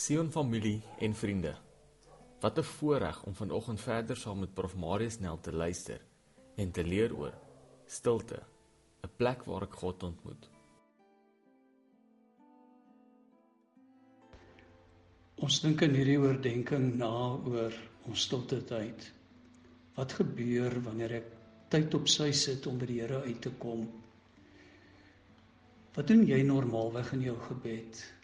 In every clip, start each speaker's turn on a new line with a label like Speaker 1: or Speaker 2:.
Speaker 1: Sion familie en vriende. Wat 'n voorreg om vanoggend verder saam met Prof Marius Nel te luister en te leer oor stilte, 'n plek waar ek God ontmoet.
Speaker 2: Ons dink in hierdie oordeenking na oor ons stilte tyd. Wat gebeur wanneer ek tyd op sy sit om by die Here uit te kom? Wat doen jy normaalweg in jou gebed?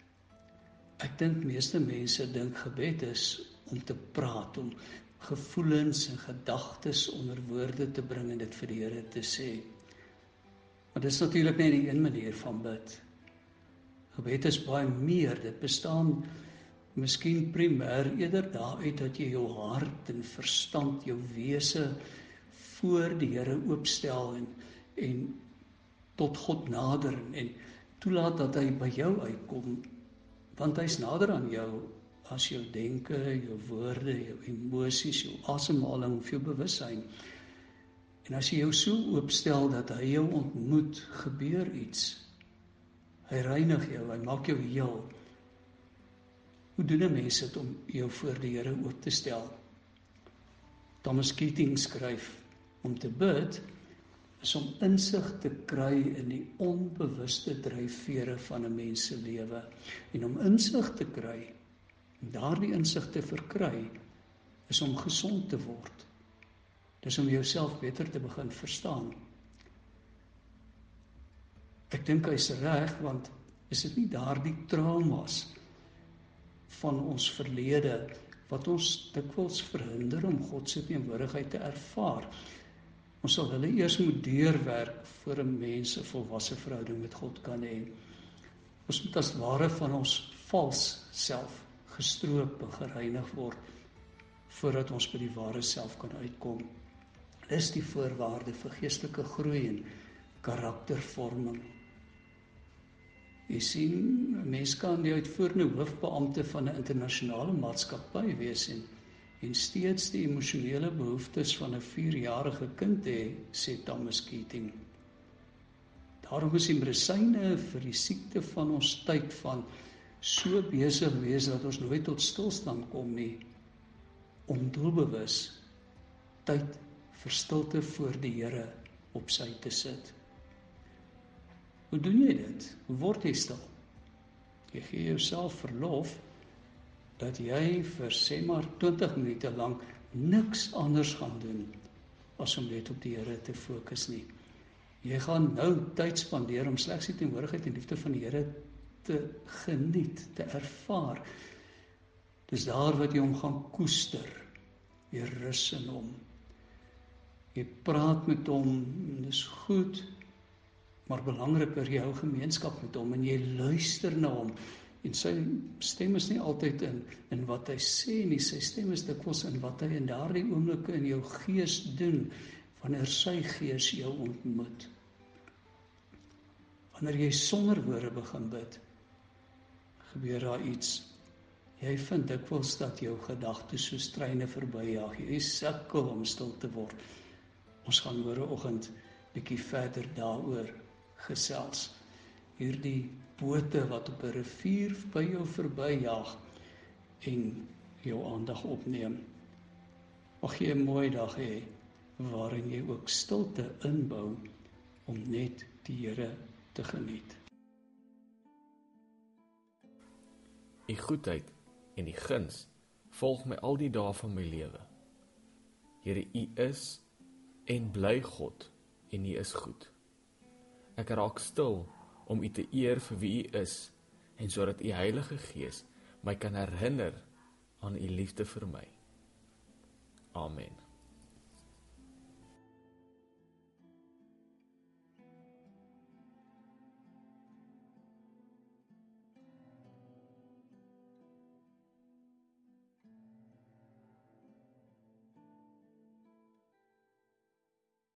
Speaker 2: Ek dink meeste mense dink gebed is om te praat, om gevoelens en gedagtes onder woorde te bring en dit vir die Here te sê. Maar dis natuurlik net die een manier van bid. Gebed is baie meer. Dit bestaan miskien primêr eerder daaruit dat jy jou hart en verstand, jou wese voor die Here oopstel en en tot God nader en toelaat dat hy by jou uitkom want hy's nader aan jou as jou denke, jou woorde, jou emosies, jou asemhaling, jou bewussyn. En as jy jou so oopstel dat hy jou ontmoet, gebeur iets. Hy reinig jou, hy maak jou heel. Hoe doen 'n mens dit om jou voor die Here oop te stel? Thomas Keating skryf om te bid is om insig te kry in die onbewuste dryfvere van 'n mens se lewe en om insig te kry en daardie insig te verkry is om gesond te word. Dis om jouself beter te begin verstaan. Ek dink hy's reg want is dit nie daardie traumas van ons verlede wat ons dikwels verhinder om God se teenwoordigheid te ervaar nie Ons sal hulle eers moet deurwerk voor 'n mens 'n volwasse verhouding met God kan hê. Ons moet as ware van ons vals self gestroop en gereinig word voordat ons by die ware self kan uitkom. Dis die voorwaarde vir geestelike groei en karaktervorming. Jy sien, 'n mens kan die uitvoerende hoofbeampte van 'n internasionale maatskappy wees en en steeds die emosionele behoeftes van 'n 4-jarige kind hê, sê Thomas Keating. Daarom is die medisyne vir die siekte van ons tyd van so besig wees dat ons nooit tot stilstand kom nie om doelbewus tyd vir stilte voor die Here op sy te sit. Hoe doen jy dit? Hoe word jy stil? Jy gee jouself verlof dat jy vir sê maar 20 minute lank niks anders gaan doen as om net op die Here te fokus nie. Jy gaan nou tyd spandeer om slegs die teenwoordigheid en liefde van die Here te geniet, te ervaar. Dis daar wat jy hom gaan koester. Jy rus in hom. Jy praat met hom, dis goed. Maar belangriker, jy hou gemeenskap met hom en jy luister na hom en sy stem is nie altyd in in wat hy sê nie. Sy stem is dikwels in wat hy in daardie oomblikke in jou gees doen wanneer sy gees jou ontmoet. Wanneer jy sonder woorde begin bid gebeur daar iets. Jy vind dikwels dat jou gedagtes soos treine verbyjag jy sukkel om stil te word. Ons gaan môre oggend bietjie verder daaroor gesels. Hierdie bote wat op 'n rivier by jou verbyjag en jou aandag opneem. Mag jy 'n mooi dag hê waarin jy ook stilte inbou om net die Here te geniet.
Speaker 1: U goedheid en die guns volg my al die dae van my lewe. Here, U is en bly God en U is goed. Ek raak stil om U te eer vir wie U is en sodat U Heilige Gees my kan herinner aan U liefde vir my. Amen.